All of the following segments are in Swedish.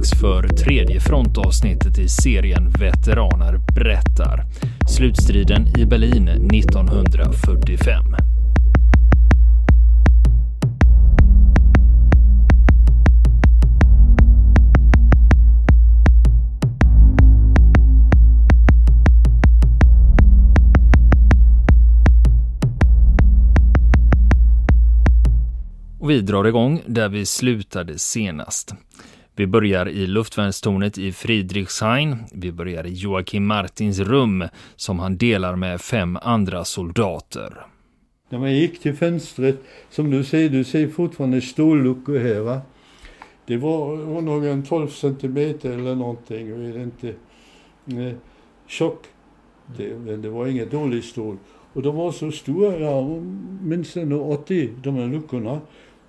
dags för tredje frontavsnittet i serien Veteraner berättar. Slutstriden i Berlin 1945. Och vi drar igång där vi slutade senast. Vi börjar i luftvärnstornet i Friedrichshain. Vi börjar i Joakim Martins rum som han delar med fem andra soldater. När man gick till fönstret, som du ser, du ser fortfarande stålluckor här va. Det var, var nog en 12 centimeter eller någonting, jag vet inte. nej, tjock. Det, men det var inget dåligt stål. Och de var så stora, ja, minst 80 de här luckorna.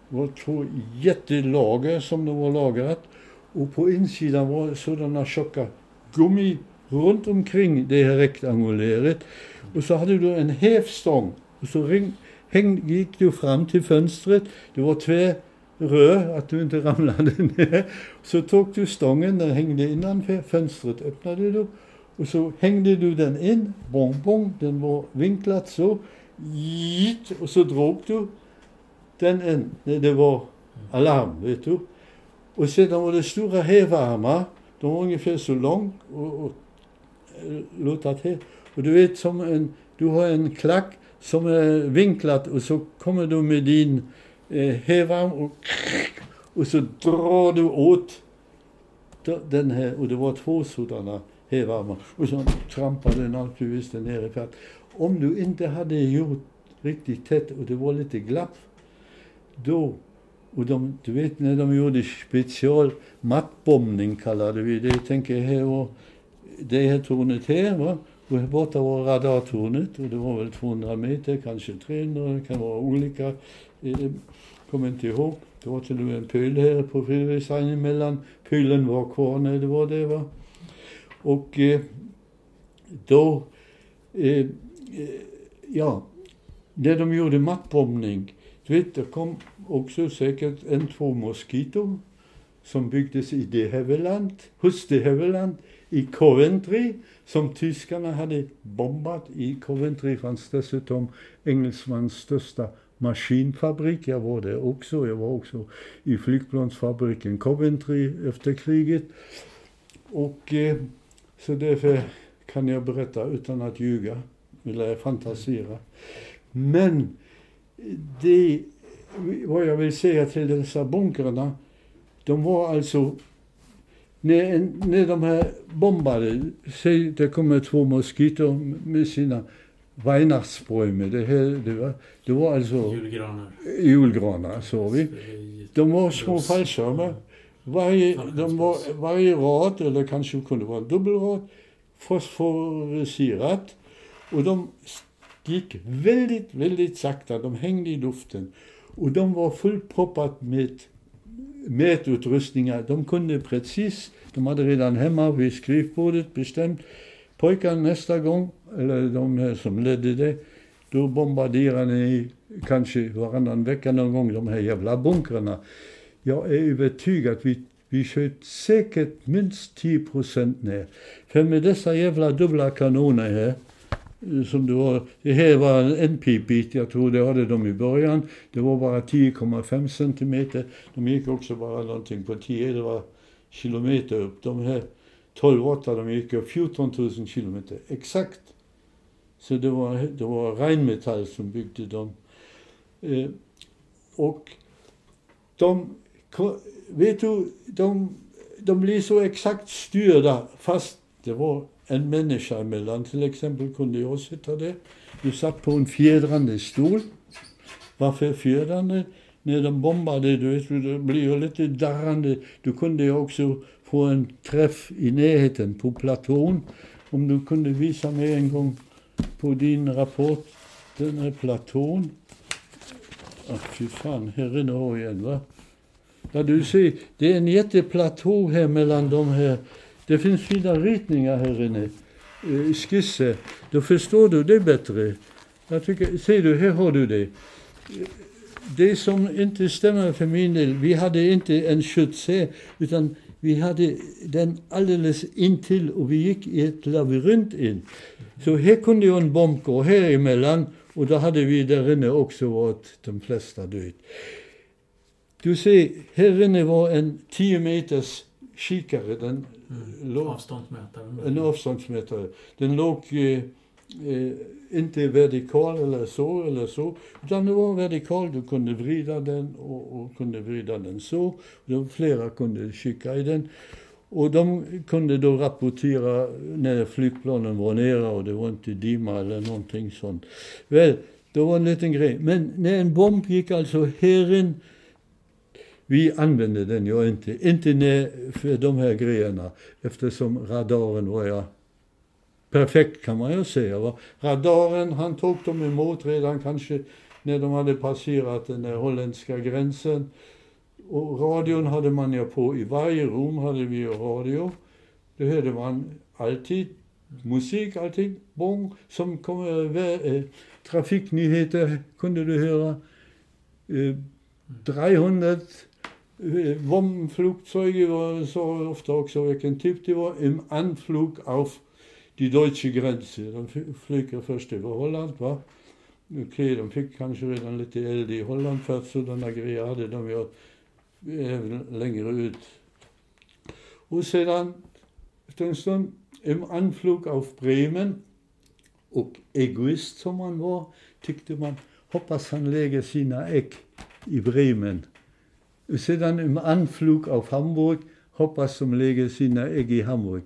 Det var två jättelager som de var lagrat. Och på insidan var sådana tjocka gummi runt omkring det här rektanguläret. Och så hade du en hävstång. Och så ring, häng, gick du fram till fönstret. Det var två rör, att du inte ramlade ner. Så tog du stången, den hängde innanför fönstret, öppnade du. Och så hängde du den in, bong bong, den var vinklad så. Och så drog du den in, det var alarm, vet du. Och sedan var det stora hävarmar, de var ungefär så långa och, och låtat här. Och du vet som en, du har en klack som är vinklad och så kommer du med din eh, hävarm och, och så drar du åt den här, och det var två sådana hävarmar. Och så trampade den naturligtvis ner i färd. Om du inte hade gjort riktigt tätt och det var lite glapp, då och de, du vet när de gjorde special mattbombning kallade vi det. Jag tänker här var det här tornet här va. Och här borta var radartornet och det var väl 200 meter, kanske 300, det kan vara olika. Eh, eh, kommer inte ihåg. Det var till och med en pöl här på Fredrikshamn emellan. Pölen var kvar när det var det va. Och eh, då, eh, eh ja, när de gjorde mattbombning, vet, det kom också säkert en två Mosquito som byggdes i De hos De i Coventry som tyskarna hade bombat. I Coventry fanns dessutom engelsmans största maskinfabrik. Jag var där också. Jag var också i flygplansfabriken Coventry efter kriget. Och eh, så därför kan jag berätta utan att ljuga, eller fantisera. Men det vad jag vill säga till dessa bunkrarna, de var alltså när, när de här bombade, säg det kommer två moskitor med sina Weihnachtsbäume. Det, här, det, var, det var alltså julgranar. julgranar så vi. De var små fallskärmar. Varje, de var, varje rad, eller kanske kunde vara en dubbelrad, fosforiserat. Och de gick väldigt, väldigt sakta. De hängde i luften. Och de var fullproppat med mätutrustningar. De kunde precis, de hade redan hemma vid skrivbordet bestämt, pojkarna nästa gång, eller de som ledde det, då bombarderar ni kanske varannan vecka någon gång de här jävla bunkrarna. Jag är övertygad, vi, vi sköt säkert minst 10 procent ner. För med dessa jävla dubbla kanoner här, som det var. Det här var en NP-bit, jag tror det hade de i början. Det var bara 10,5 centimeter. De gick också bara någonting på 10 kilometer upp. De här 12-8 de gick 14 000 kilometer, exakt. Så det var, det var Rheinmetall som byggde dem. Eh, och de, vet du, de, de blev så exakt styrda fast det var en människa emellan. Till exempel kunde jag sitta där. Du satt på en fjädrande stol. Varför fjädrande? När de bombade, du vet, det blir jag lite darrande. Du kunde ju också få en träff i närheten på platån. Om du kunde visa mig en gång på din rapport, den här platån. Ah, fy fan, här inne har jag en va. Ja, du ser, det är en jätteplatå här mellan de här det finns fina ritningar här inne, eh, skisser. Då förstår du det bättre. Jag tycker, ser du, här har du det. det som inte stämmer för min del, vi hade inte en skjuts utan vi hade den alldeles intill och vi gick i ett labyrint in. Så här kunde ju en bomb gå här emellan och då hade vi där inne också varit de flesta död. Du ser, här inne var en 10 meters kikare. Den mm. låg, avståndsmätare. En avståndsmätare. Den låg eh, eh, inte vertikal eller så eller så, utan det var vertikal. Du kunde vrida den och, och kunde vrida den så. Och flera kunde kika i den. Och de kunde då rapportera när flygplanen var nere och det var inte dimma eller någonting sånt. Väl, det var en liten grej. Men när en bomb gick alltså här in, vi använde den ju inte. Inte för de här grejerna, eftersom radaren var ja perfekt kan man ju säga. Va? Radaren, han tog dem emot redan kanske när de hade passerat den där holländska gränsen. Och radion hade man ju på, i varje rum hade vi ju radio. Då hörde man alltid musik, alltid bong, som kom äh, trafiknyheter kunde du höra. Eh, äh, 300 Bombenflugzeuge bombflugzeuge var så ofta också vilken typ det var, im Anflug auf die deutsche Grenze. De flyger först över Holland, va. Okej, okay, de fick kanske redan lite eld i Holland för sådana grejer hade de ju även längre ut. Och sedan, efter en stund, im Anflug auf Bremen, och egoist som han var, tyckte man, hoppas han lägger sina ägg i Bremen. Sedan im Anflug auf Hamburg, hoppas de lägger sina ägg i Hamburg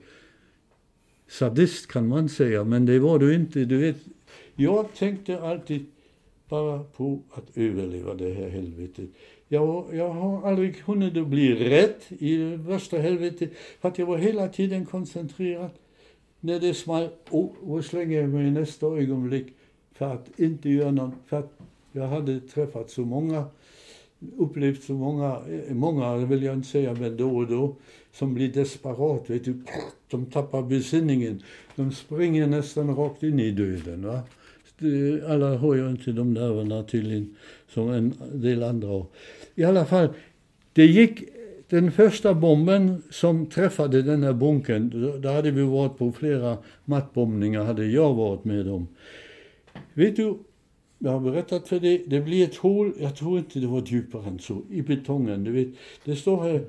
sadist kan man säga, men det var du inte. Du vet, jag tänkte alltid bara på att överleva det här helvetet. Jag, jag har aldrig hunnit bli rätt i det värsta helvetet, för att jag var hela tiden koncentrerad. När det small, oh, vad slänger jag mig i nästa ögonblick för att inte göra något, för att jag hade träffat så många, upplevt så många, eh, många vill jag inte säga, men då och då, som blir desperat. Vet du. De tappar besinningen. De springer nästan rakt in i döden. Va? Alla har ju inte de nerverna tydligen som en del andra har. I alla fall, det gick den första bomben som träffade den här bunkern, där hade vi varit på flera mattbombningar, hade jag varit med om. Vet du, jag har berättat för dig, det blir ett hål, jag tror inte det var djupare än så, i betongen. Du vet, det står här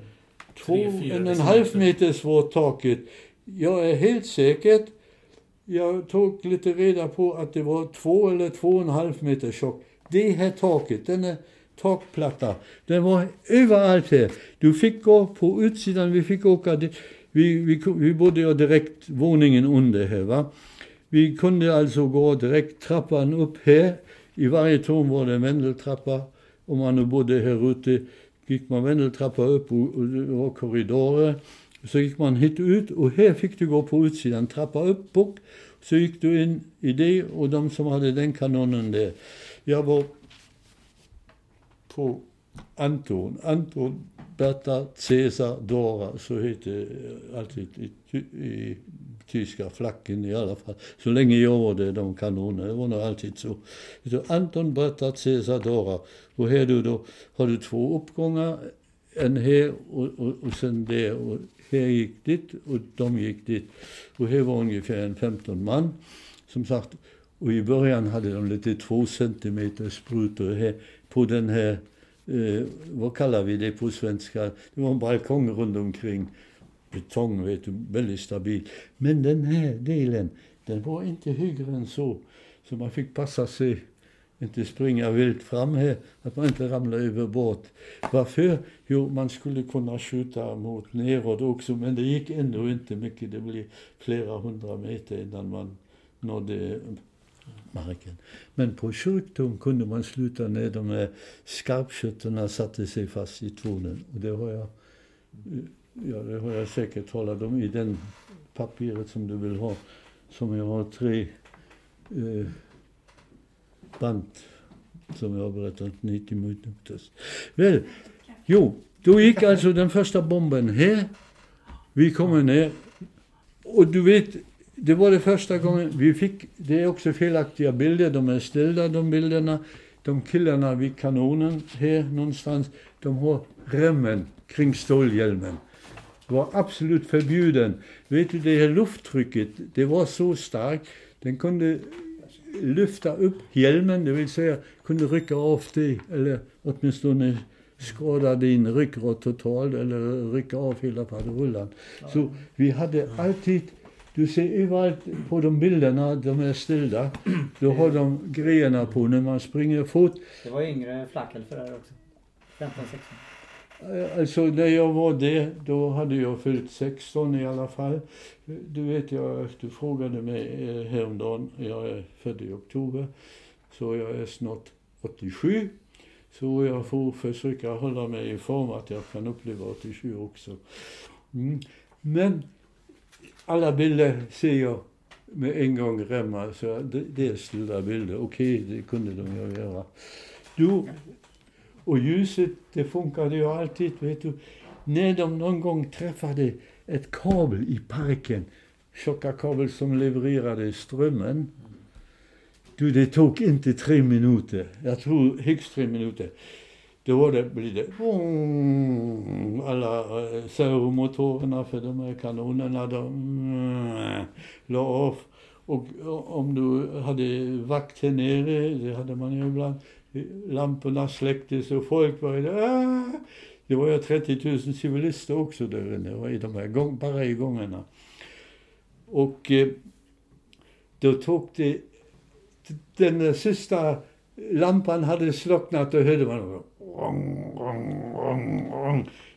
två, en, en halv meters var taket. Jag är helt säkert, jag tog lite reda på att det var två eller två och en halv meter tjock. Det här taket, den är takplatta, den var överallt här. Du fick gå på utsidan, vi fick åka, vi, vi, vi bodde ju direkt våningen under här va. Vi kunde alltså gå direkt trappan upp här. I varje torn var det en vändeltrappa. Om man nu bodde här ute gick man vändeltrappa upp och, och det var korridorer. Så gick man hit ut och här fick du gå på utsidan, trappa upp, och Så gick du in i det och de som hade den kanonen där. Jag var på Anton, Anton, Berta, Cäsar, Dora, så hette eh, alltid i, i tyska flacken i alla fall. Så länge jag var där, de kanonerna, det var nog alltid så. så Anton, Berta, Cesar Dora. Och här du då, har du två uppgångar, en här och, och, och sen där. Och här gick dit och de gick dit. Och här var ungefär en 15 man. Som sagt, och i början hade de lite två centimeter sprutor här på den här, eh, vad kallar vi det på svenska? Det var en balkong runt omkring betong, vet du, väldigt stabil. Men den här delen, den var inte högre än så. Så man fick passa sig, inte springa vilt fram här, att man inte ramlar över bort. Varför? Jo, man skulle kunna skjuta mot neråt också, men det gick ändå inte mycket. Det blev flera hundra meter innan man nådde marken. Men på kyrktorn kunde man sluta när de här skarpskyttarna satte sig fast i tornen. Och det har jag eh, Ja, det har jag säkert talat om i den papperet som du vill ha. Som jag har tre eh, band som jag har berättat 90 minuter. Väl, jo, då gick alltså den första bomben här. Vi kommer ner. Och du vet, det var det första gången vi fick, det är också felaktiga bilder, de är ställda de bilderna. de killarna vid kanonen här någonstans, de har remmen kring stålhjälmen. Var absolut förbjuden. Vet du, det här lufttrycket, det var så starkt, den kunde lyfta upp hjälmen, det vill säga kunde rycka av dig, eller åtminstone skada din ryggrad totalt eller rycka av hela padrullen. Så vi hade alltid du ser överallt på de bilderna, de är ställda, då har de grejerna på när man springer fort. Det var yngre flackel för det här också. 15, 16 alltså när jag var det, då hade jag fyllt 16 i alla fall. Du vet, jag, du frågade mig eh, häromdagen, jag är född i oktober, så jag är snart 87. Så jag får försöka hålla mig i form att jag kan uppleva 87 också. Mm. Men alla bilder ser jag med en gång remma, så det, det är stilla bilder. Okej, okay, det kunde de ju göra. Du, och ljuset, det funkade ju alltid, vet du. När de någon gång träffade ett kabel i parken, tjocka kabel som levererade strömmen. Du, det tog inte tre minuter. Jag tror högst tre minuter. Då var det, blir det alla eh, servomotorerna för de här kanonerna, de eh, la av. Och om du hade vakt här nere, det hade man ju ibland, lamporna släcktes och folk var där. Ah! Det var ju 30 000 civilister också där inne, i de här gång, bara i gångarna. Och eh, då tog det, den sista lampan hade slocknat och hörde man.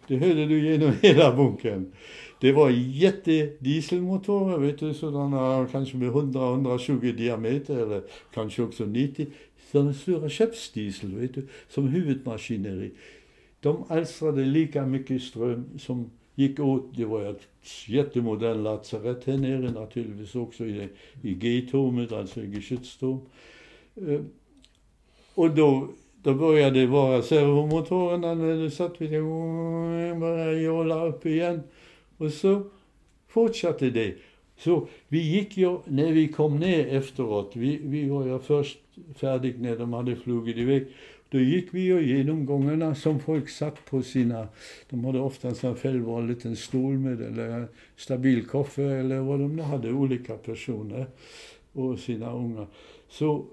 Det hörde du genom hela bunkern. Det var jättedieselmotorer, vet du, sådana kanske med 100-120 diameter eller kanske också 90 den stora skeppsdiesel, vet du, som huvudmaskineri. De alstrade lika mycket ström som gick åt. Det var ett jättemodern lasarett här nere naturligtvis också i, i G-tornet, alltså i geschützturm. Eh, och då, då började det vara servomotorerna när du satt vid det, började jolla upp igen. Och så fortsatte det. Så vi gick ju, när vi kom ner efteråt, vi, vi var ju först färdiga när de hade flugit iväg. Då gick vi ju genom gångarna som folk satt på sina, de hade oftast en själva en liten stol med eller stabil koffer eller vad de nu hade, olika personer och sina unga. Så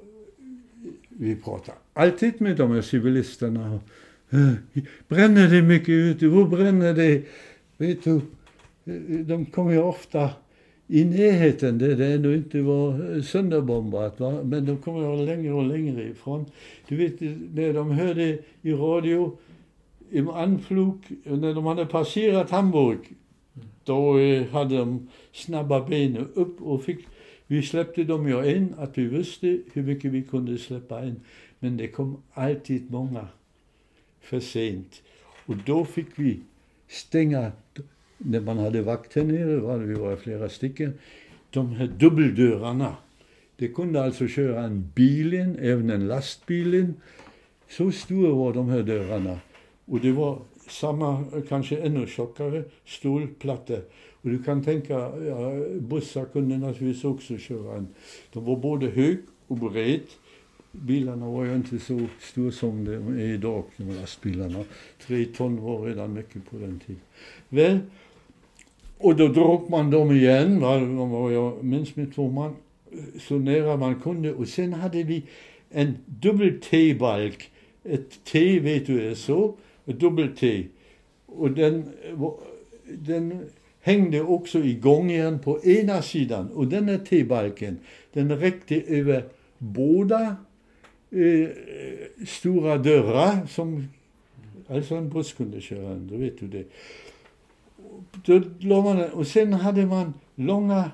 vi pratade alltid med de här civilisterna. Bränner det mycket ute? Hur bränner det? Vet du, de kommer ju ofta i närheten där det ännu inte var eh, sönderbombat. Va? Men de kommer längre och längre ifrån. Du vet, när de hörde i radio im anflug, när de hade passerat Hamburg, då eh, hade de snabba ben upp och fick, vi släppte dem ju in, att vi visste hur mycket vi kunde släppa in. Men det kom alltid många för sent. Och då fick vi stänga när man hade vakt här nere, var vi var flera stycken, de här dubbeldörrarna. Det kunde alltså köra en bil in, även en lastbil in. Så stora var de här dörrarna. Och det var samma, kanske ännu tjockare, stålplattor. Och du kan tänka, ja, bussar kunde naturligtvis också köra en. De var både hög och bred. Bilarna var ju inte så stora som de är idag, de lastbilarna. Tre ton var redan mycket på den tiden. Väl, och då drog man dem igen, va? jag minns med två man, så nära man kunde. Och sen hade vi en dubbel T-balk. Ett T, vet du, är så. Ett dubbel T. Och den, den hängde också i gångjärn på ena sidan. Och den här T-balken, den räckte över båda eh, stora dörrar som alltså en buss kunde köra Då vet du det då la man och sen hade man långa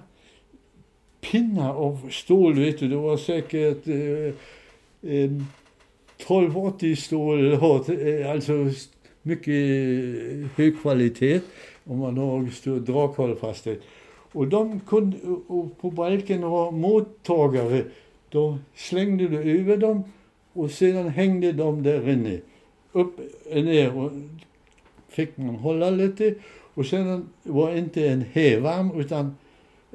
pinnar av stål, vet du. Det var säkert eh, eh, 1280 stål, alltså mycket eh, hög kvalitet om man har stor draghållfasthet. Och de kunde, och på balken var mottagare. Då slängde du över dem och sedan hängde de där inne. Upp och ner och fick man hålla lite och sedan var inte en hävarm utan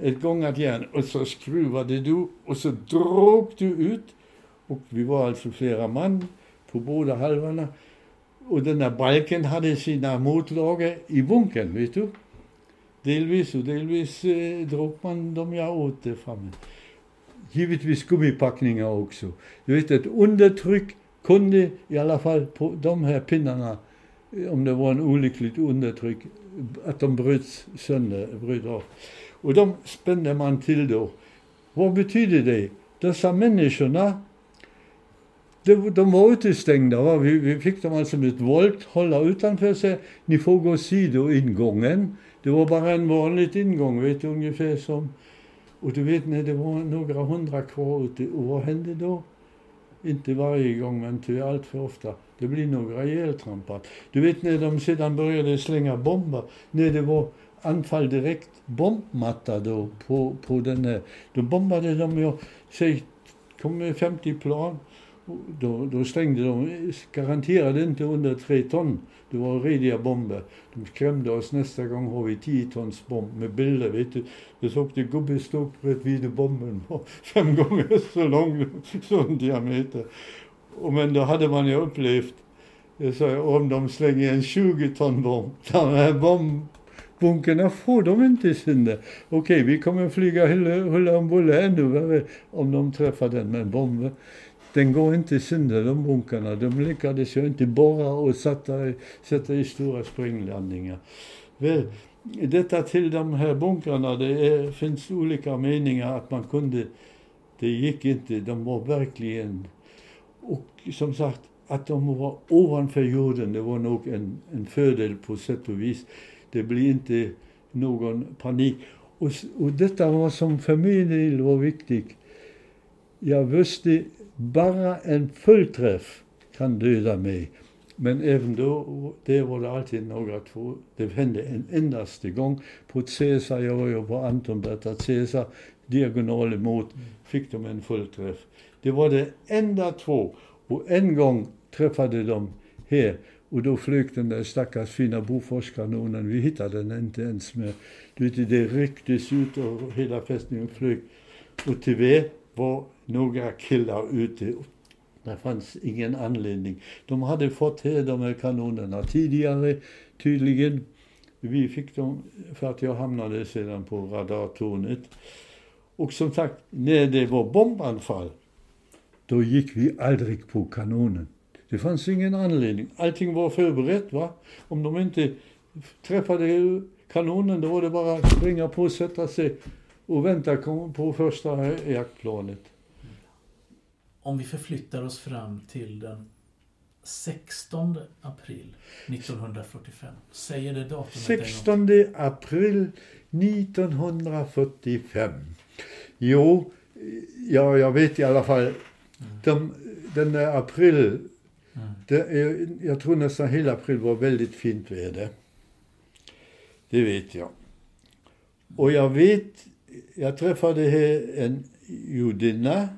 ett gångat järn och så skruvade du och så drog du ut Och vi var alltså flera man på båda halvorna. Och den där balken hade sina motlager i bunkern, vet du. Delvis och delvis eh, drog man dem ja åt det framme. Givetvis gummipackningar också. Du vet, ett undertryck kunde i alla fall på de här pinnarna, eh, om det var en olyckligt undertryck, att de bröts sönder, bröt av. Och de spände man till då. Vad betyder det? Dessa människorna, de, de var utestängda. Va? Vi, vi fick dem alltså med ett våld hålla utanför sig. Ni får gå sidoingången. Det var bara en vanlig ingång, vet du, ungefär som... Och du vet när det var några hundra kvar ute, och vad hände då? Inte varje gång, men tyvärr allt för ofta. Det blir några ihjältrampade. Du vet när de sedan började slänga bomber, när det var anfall direkt bombmatta då på, på den här. Då bombade de ju, säg, kom med 50 plan. Då, då stängde de garanterade inte under tre ton. Det var rediga bomber. De skrämde oss nästa gång har vi 10 tons bomb med bilder. Vet du. Jag såg det gubbe stod bredvid bomben var fem gånger så lång, som diameter. Och men då hade man ju upplevt, så om de slänger en 20 ton bomb, de här bombbunkerna får de inte sönder. Okej, vi kommer flyga huller om buller ännu värre om de träffar den med en bomb. Den går inte sönder, de bunkarna. De lyckades ju inte borra och sätta, sätta i stora sprängladdningar. Väl, detta till de här bunkrarna, det är, finns olika meningar att man kunde, det gick inte, de var verkligen, och som sagt, att de var ovanför jorden, det var nog en, en fördel på sätt och vis. Det blir inte någon panik. Och, och detta var som för min del var viktigt. Jag visste bara en fullträff kan döda mig. Men även då, det var det alltid några två. Det hände en endaste gång på Caesar, jag var ju på Antonberta Caesar, diagonal emot, fick de en fullträff. Det var det enda två. Och en gång träffade de här och då flög den där stackars fina Boforskanonen, vi hittade den inte ens med. Du vet, det rycktes ut och hela fästningen flög. Och tyvärr var några killar ute. Det fanns ingen anledning. De hade fått här de här kanonerna tidigare, tydligen. Vi fick dem för att jag hamnade sedan på radartornet. Och som sagt, när det var bombanfall, då gick vi aldrig på kanonen. Det fanns ingen anledning. Allting var förberett. va. Om de inte träffade kanonen, då var det bara att springa på, sätta sig och vänta på första jaktplanet. Om vi förflyttar oss fram till den 16 april 1945. Säger det datumet 16 april 1945. Jo, ja, jag vet i alla fall. Mm. De, den där april, mm. det, jag tror nästan hela april var väldigt fint väder. Det vet jag. Och jag vet, jag träffade här en judinna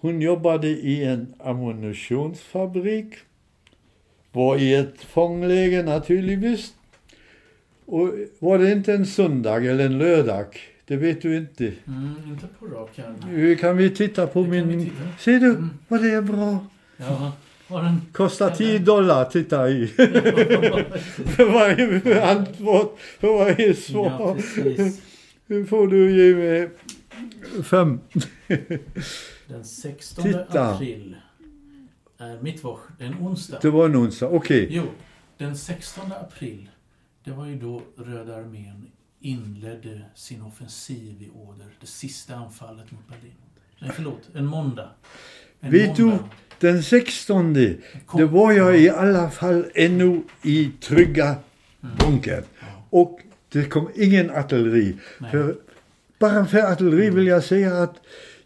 hon jobbade i en ammunitionsfabrik, var i ett fångläge naturligtvis. Och var det inte en söndag eller en lördag? Det vet du inte. Mm, inte på rak arm. Kan vi titta på det min... Ser du mm. vad det är bra? Ja. Den... Kostar 10 dollar, titta i. för varje antwort, för varje svar. Ja, får du ge mig fem. Den 16 Titta. april är mittwoch, en onsdag. Det var en onsdag, okej. Okay. Jo, den 16 april, det var ju då Röda armén inledde sin offensiv i Oder. Det sista anfallet mot Berlin. Nej, förlåt, en måndag. En Vet måndag. du, den 16, det var jag i alla fall ännu i trygga mm. bunkern. Ja. Och det kom ingen artilleri. För, bara för artilleri vill jag säga att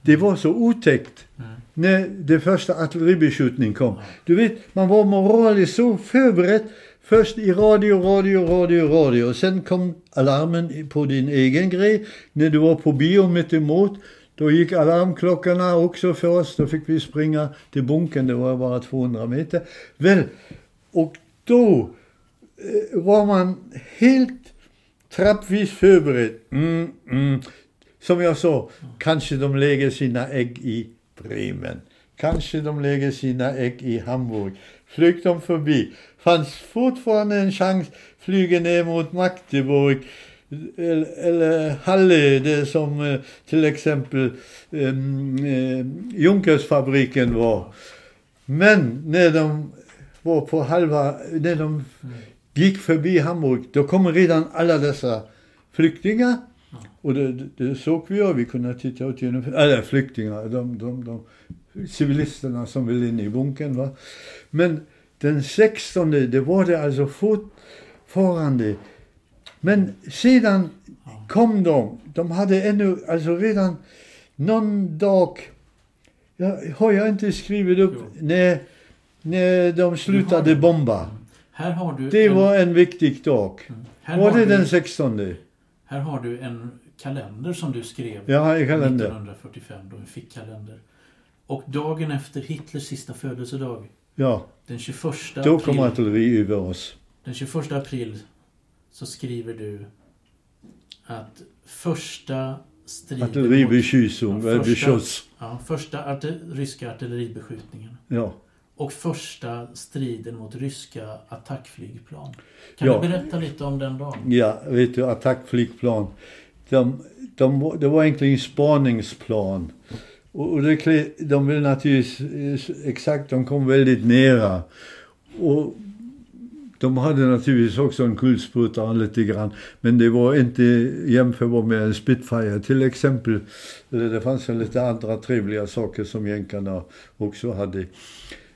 det var så otäckt mm. när det första artilleribeskjutningen kom. Du vet, man var moraliskt så förberedd. Först i radio, radio, radio, radio. Sen kom alarmen på din egen grej. När du var på bio mitt emot. Då gick alarmklockorna också för oss. Då fick vi springa till bunken. Det var bara 200 meter. Väl, och då eh, var man helt trappvis förberedd. Mm, mm som jag sa, kanske de lägger sina ägg i Bremen. Kanske de lägger sina ägg i Hamburg. Flög de förbi. Fanns fortfarande en chans flyga ner mot Magdeburg eller, Halle, det som eh, till exempel um, eh, Junkersfabriken var. Men när de var på halva, när de gick förbi Hamburg, då kommer redan alla dessa flyktingar. Och det, det, såg vi ju, vi kunde titta ut genom, alla flyktingar, de, de, de civilisterna som ville in i bunkern. Va? Men den 16, det var det alltså fortfarande. Men sedan kom de, de hade ännu, alltså redan någon dag, jag, har jag inte skrivit upp, när, när de slutade bomba. Det var en viktig dag. här Var det du, den 16? Här har du en kalender som du skrev Ja, kalender. 1945, då en fickkalender. Och dagen efter Hitlers sista födelsedag, Ja, den 21 då kom april, artilleri över oss. den 21 april så skriver du att första striden mot, Artilleribeskyssung, Ja, första- ja, första artil, ryska artilleribeskjutningen Ja. Och första striden mot ryska attackflygplan. Kan Ja. du berätta lite om den dagen? ja, vet du, attackflygplan. De, de, det var egentligen spaningsplan. Och, och det, de vill naturligtvis, eh, exakt, de kom väldigt nära. Och de hade naturligtvis också en kulspruta lite grann. Men det var inte jämförbart med en Spitfire till exempel. Det fanns ju lite andra trevliga saker som jänkarna också hade.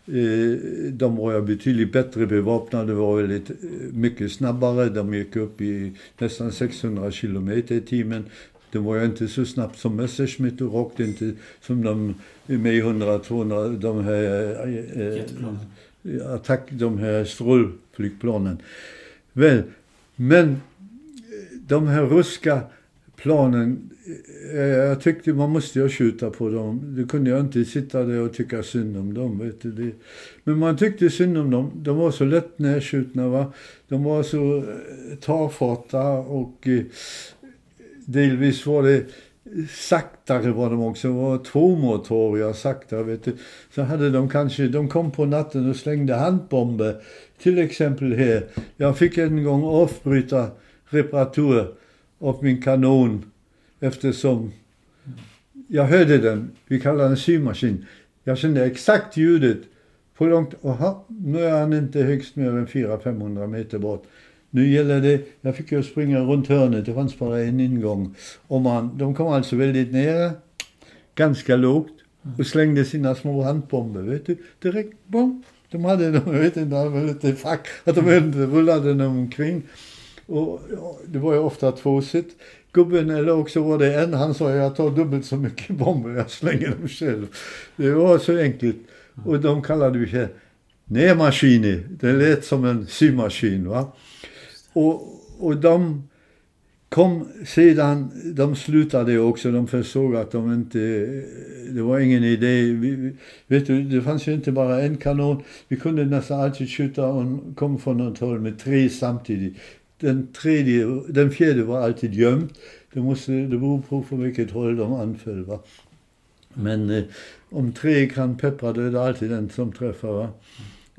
Eh, De var ju betydligt bättre bevapnade, var väldigt eh, mycket snabbare. De gick upp i nästan 600 kilometer i timmen. Det var ju inte så snabbt som Messerschmitt och åkte inte som de med 100-200, de här eh, eh, attack, de här strålflygplanen. Väl, men de här ryska planen, eh, eh, jag tyckte man måste ju skjuta på dem. Det kunde jag inte sitta där och tycka synd om dem. Vet du. Men man tyckte synd om dem. De var så lätt närskjutna. Va? De var så eh, tafatta och delvis var det saktare var de också. De var tvåmotoriga saktare. Vet du. Så hade de kanske, de kom på natten och slängde handbomber. Till exempel här. Jag fick en gång avbryta reparatur och min kanon eftersom jag hörde den. Vi kallar den symaskin. Jag kände exakt ljudet. På långt, aha, nu är han inte högst mer än 400-500 meter bort. Nu gäller det, jag fick ju springa runt hörnet, det fanns bara en ingång. Och man, de kom alltså väldigt nära, ganska lågt, och slängde sina små handbomber, vet du. Direkt, bom. De hade, de, jag vet inte, de hade lite fack, att de inte rullade dem omkring. Och ja, det var ju ofta tvåsigt. Gubben, eller också var det en, han sa jag tar dubbelt så mycket bomber, jag slänger dem själv. Det var så enkelt. Och de kallade vi det Nemaskini. Det lät som en symaskin. Va? Och, och de kom sedan, de slutade också, de förstod att de inte, det var ingen idé. Vi- vet du, det fanns ju inte bara en kanon. Vi kunde nästan alltid skjuta och kom från något håll med tre samtidigt. Den tredje, den fjärde var alltid gömd. Det, måste, det beror på från vilket håll de anföll. Va? Men eh, om tre kan peppra då är det alltid den som träffar. Va?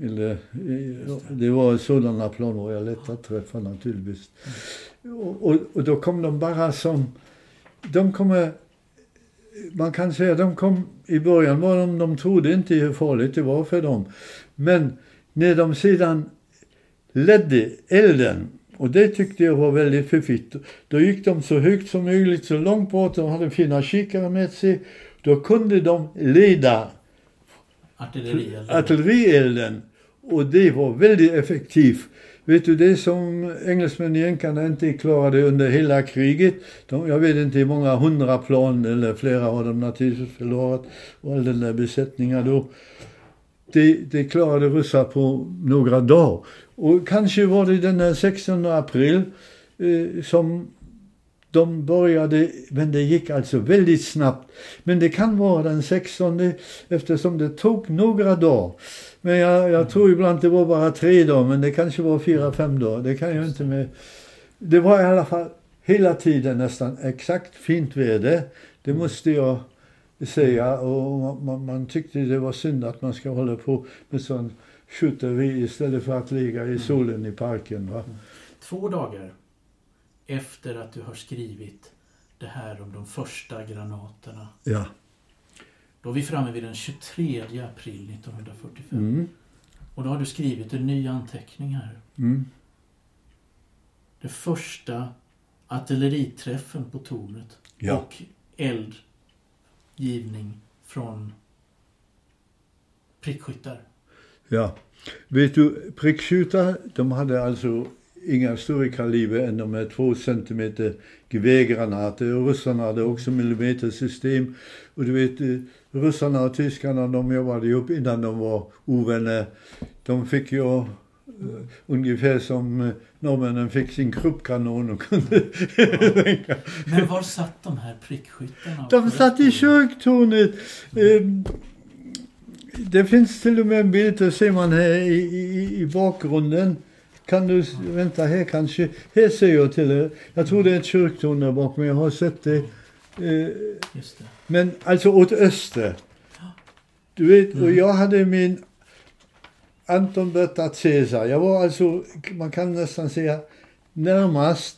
Eller, eh, det var sådana plan var jag lätt att träffa naturligtvis. Och, och, och då kom de bara som, de kommer, man kan säga de kom, i början var de, de trodde inte hur farligt det var för dem. Men när de sedan ledde elden, och det tyckte jag var väldigt fiffigt, då gick de så högt som möjligt, så långt bort, de hade fina kikare med sig, då kunde de leda Artillerield. artillerielden. Och det var väldigt effektivt. Vet du, det som engelsmän och jänkarna inte klarade under hela kriget. De, jag vet inte hur många hundra plan, eller flera har de naturligtvis förlorat. Och all den där besättningen då. Det, det klarade ryssar på några dagar. Och kanske var det den där 16 april eh, som de började, men det gick alltså väldigt snabbt. Men det kan vara den 16 eftersom det tog några dagar. Men jag, jag tror ibland det var bara tre dagar, men det kanske var fyra, fem dagar. Det kan jag inte med. Det var i alla fall hela tiden nästan exakt fint väder. Det måste jag säga. Och man, man tyckte det var synd att man ska hålla på med sån skjuteri istället för att ligga i solen i parken. Va? Två dagar efter att du har skrivit det här om de första granaterna. Ja. Då är vi framme vid den 23 april 1945. Mm. Och då har du skrivit en ny anteckning här. Mm. Det första artilleriträffen på tornet Ja. och givning från prickskyttar. Ja. Vet du, prickskyttar, de hade alltså inga större kaliber än de här två centimeter gevärgranater. Ryssarna hade också millimetersystem. Och du vet, eh, ryssarna och tyskarna, de jobbade ju upp innan de var ovänner. De fick ju uh, ungefär som uh, norrmännen fick sin kruppkanon och kunde Men var satt de här prickskyttarna? De satt i kyrktornet. Ehm, Det finns till och med en bild, det ser man här i, i, i bakgrunden. Kan du, s- vänta här kanske. Här ser jag till er. Jag tror det är ett kyrktorn där bak, men jag har sett det. Eh, det. Men alltså åt öster. Du vet, och jag hade min Anton Berta Caesar. Jag var alltså, man kan nästan säga, närmast.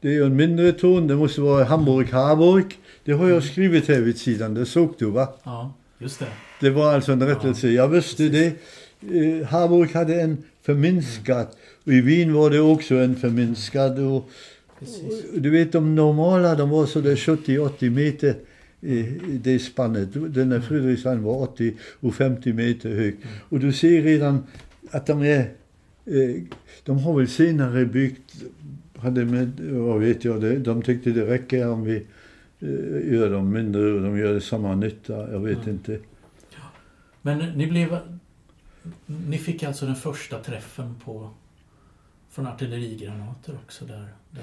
Det är ju en mindre torn, det måste vara Hamburg-Harburg. Det har jag skrivit här vid sidan, det såg du va? Ja, just det. Det var alltså en rättelse. Jag visste det. Eh, Harburg hade en förminskad. Och i Wien var det också en förminskad. Och, och du vet de normala, de var sådär 70-80 meter i, det spannet. Den där Friedrichshain var 80 och 50 meter hög. Och du ser redan att de är, eh, de har väl senare byggt, hade med, vad vet jag, de tyckte det räcker om vi eh, gör dem mindre och de gör samma nytta, jag vet Mm. inte. Men ni blev... Ni fick alltså den första träffen på... Från artillerigranater också där. där.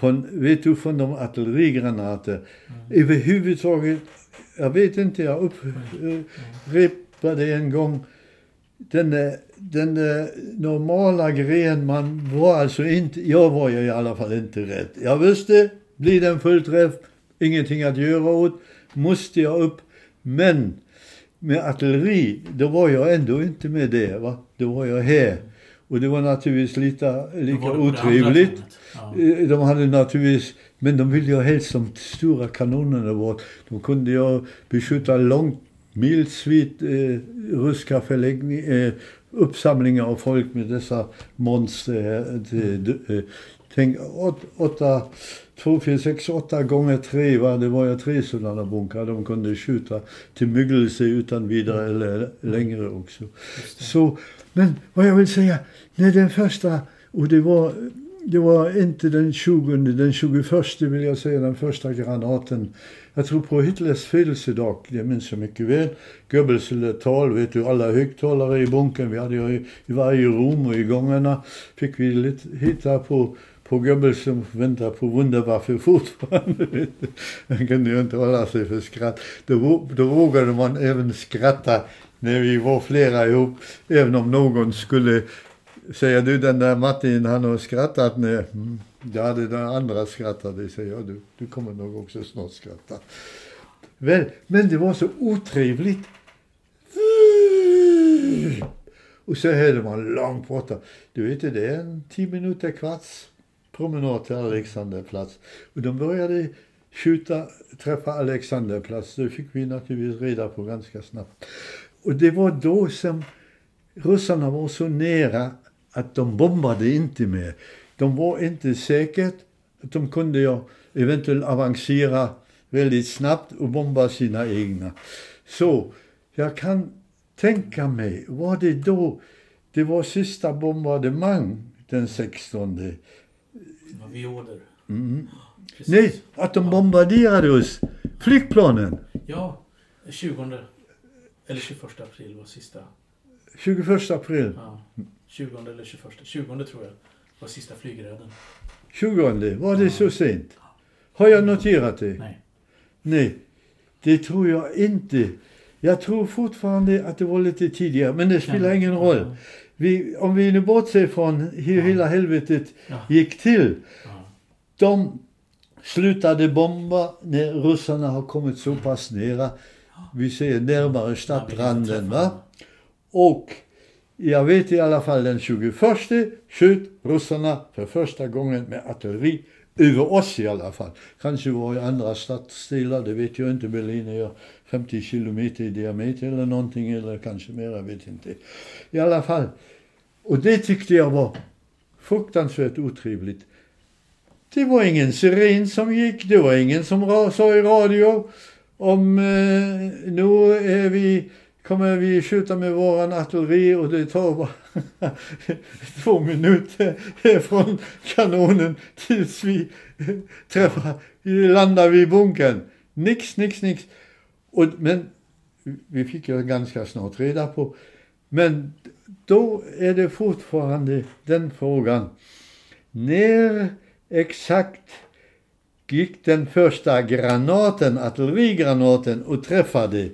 Från, vet du, från de artillerigranater. Mm. Överhuvudtaget, jag vet inte, jag upprepade en gång. Den, där- den där normala grejen, man var alltså inte, jag var ju i alla fall inte rädd. Jag visste, blir det en fullträff, ingenting att göra åt, måste jag upp. Men med artilleri, då var jag ändå inte med det. Va? Då var jag här. Och det var naturligtvis lite, lika andra otrevligt. Ja. Eh, De hade naturligtvis, men de ville ju helst de stora kanonerna bort. De kunde ju beskjuta långt, milsvitt eh, ryska förläggning, eh, uppsamlingar av folk med dessa monster. här. Det, eh, tänk, åt, åtta, två, fyra, sex, åtta gånger tre, va? det var ju tre sådana bunkrar. De kunde skjuta till myggelse utan vidare eller längre också. Så, men vad jag vill säga, när den första, och det var, det var inte den 20, den 21 vill jag säga, den första granaten. Jag tror på Hitlers födelsedag, det minns jag mycket väl. Goebbels tal, vet du, alla högtalare i bunkern, vi hade ju i, varje rum och i gångarna fick vi lite hitta på på Goebbels som väntar på Wunderwaffe fortfarande. Han kunde ju inte hålla sig för skratt. Då, då vågade man även skratta när vi var flera ihop. Även om någon skulle säga du den där Martin han har skrattat när mm, ja, det den andra skrattade. Säger jag du, du kommer nog också snart skratta. Väl, men det var så otrevligt. Och så hörde man långt borta. Du vet det är en tio minuter kvarts promenad till Alexanderplats. Och de började skjuta, träffa Alexanderplats. Det fick vi naturligtvis reda på ganska snabbt. Och det var då som ryssarna var så nära att de bombade inte mer. De var inte säkert att de kunde ju eventuellt avancera väldigt snabbt och bomba sina egna. Så jag kan tänka mig, var det då det var sista bombardemang den 16? Det var violer. Mm. Precis. Nej, att de bombarderade oss. Flygplanen. Ja, 20 eller 21 april var sista. 21 april. Ja, 20 eller 21. 20 tror jag var sista flygräden. 20 var det så sent? Har jag noterat det? Nej. Nej, det tror jag inte. Jag tror fortfarande att det var lite tidigare, men det spelar Kan- ingen roll. Ja, Vi, om vi nu bortser från hur Ja. hela helvetet Ja. gick till. ja. De slutade bomba när ryssarna har kommit så pass nära. Vi ser närmare stadtranden. Va? Och jag vet i alla fall den 21 sköt ryssarna för första gången med artilleri över oss i alla fall. Kanske var i andra stadsdelar, det vet jag inte. Berlin är 50 kilometer i diameter eller någonting, eller kanske mer, jag vet inte. I alla fall. Och det tyckte jag var fruktansvärt otrevligt. Det var ingen siren som gick, det var ingen som sa i radio om eh, nu är vi, kommer vi skjuta med våran artilleri och det tar bara två minuter från kanonen tills vi träffar, landar vid bunkern. Nix, nix, nix. Och, men vi fick ju ganska snart reda på. Men då är det fortfarande den frågan. När exakt gick den första granaten, artillerigranaten och träffade.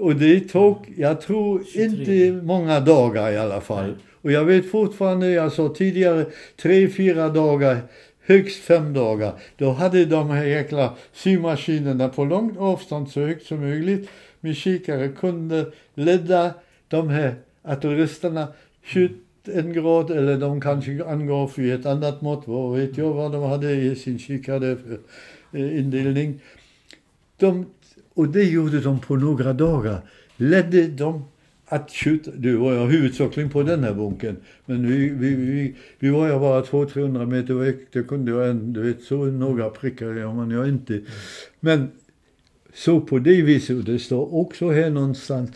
Och det tog, jag tror inte många dagar i alla fall. Och jag vet fortfarande, jag sa tidigare, tre, fyra dagar, högst fem dagar. Då hade de här jäkla symaskinerna på långt avstånd så högt som möjligt med kikare kunde leda de här artilleristerna en grad eller de kanske angav för ett annat mått, vad vet jag vad de hade i sin kikare för eh, indelning. De, och det gjorde de på några dagar. Ledde de att skjuta, du var jag huvudsakligen på den här bunken, men vi, vi, vi, vi var ju bara 200-300 meter väck, det kunde jag en, du vet, så några prickar, gör man jag inte. Men så på det viset, och det står också här någonstans,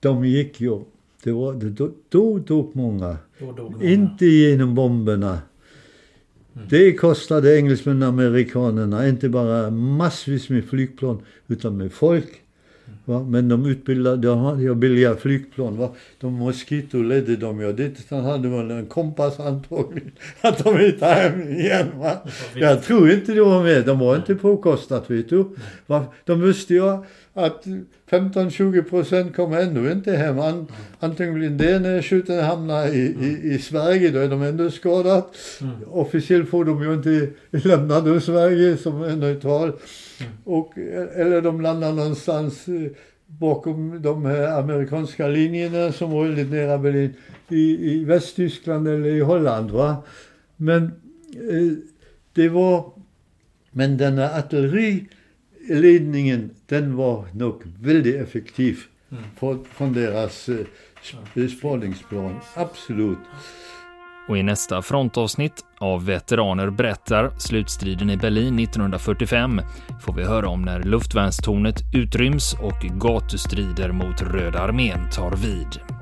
de gick ju, det var, det, då, då dog många. Då dog många. Inte genom bomberna. Det kostade engelsmännen och amerikanerna inte bara massvis med flygplan utan med folk. Va? Men de utbildade, de hade ju billiga flygplan. Va? De Mosquito ledde de ju. Det hade man en kompass antagligen. Att de hittade hem igen. Va? Jag tror inte det var med. De var inte påkostat vet du. Va? De visste ju att 15-20 procent kommer ändå inte hem. An, antingen det när skjuten hamnar i, i, i Sverige, då är de ändå skadade. Mm. Officiellt får de ju inte lämna då Sverige som är neutral. Och, eller de landar någonstans eh, bakom de här amerikanska linjerna som var väldigt nära Berlin. I, i Västtyskland eller i Holland. Va? Men eh, det var... Men den här artilleriledningen, den var nog väldigt effektiv Mm. från, från deras eh, sp- spaningsplan. Absolut. Och i nästa frontavsnitt av Veteraner berättar slutstriden i Berlin 1945 får vi höra om när luftvärnstornet utryms och gatustrider mot Röda armén tar vid.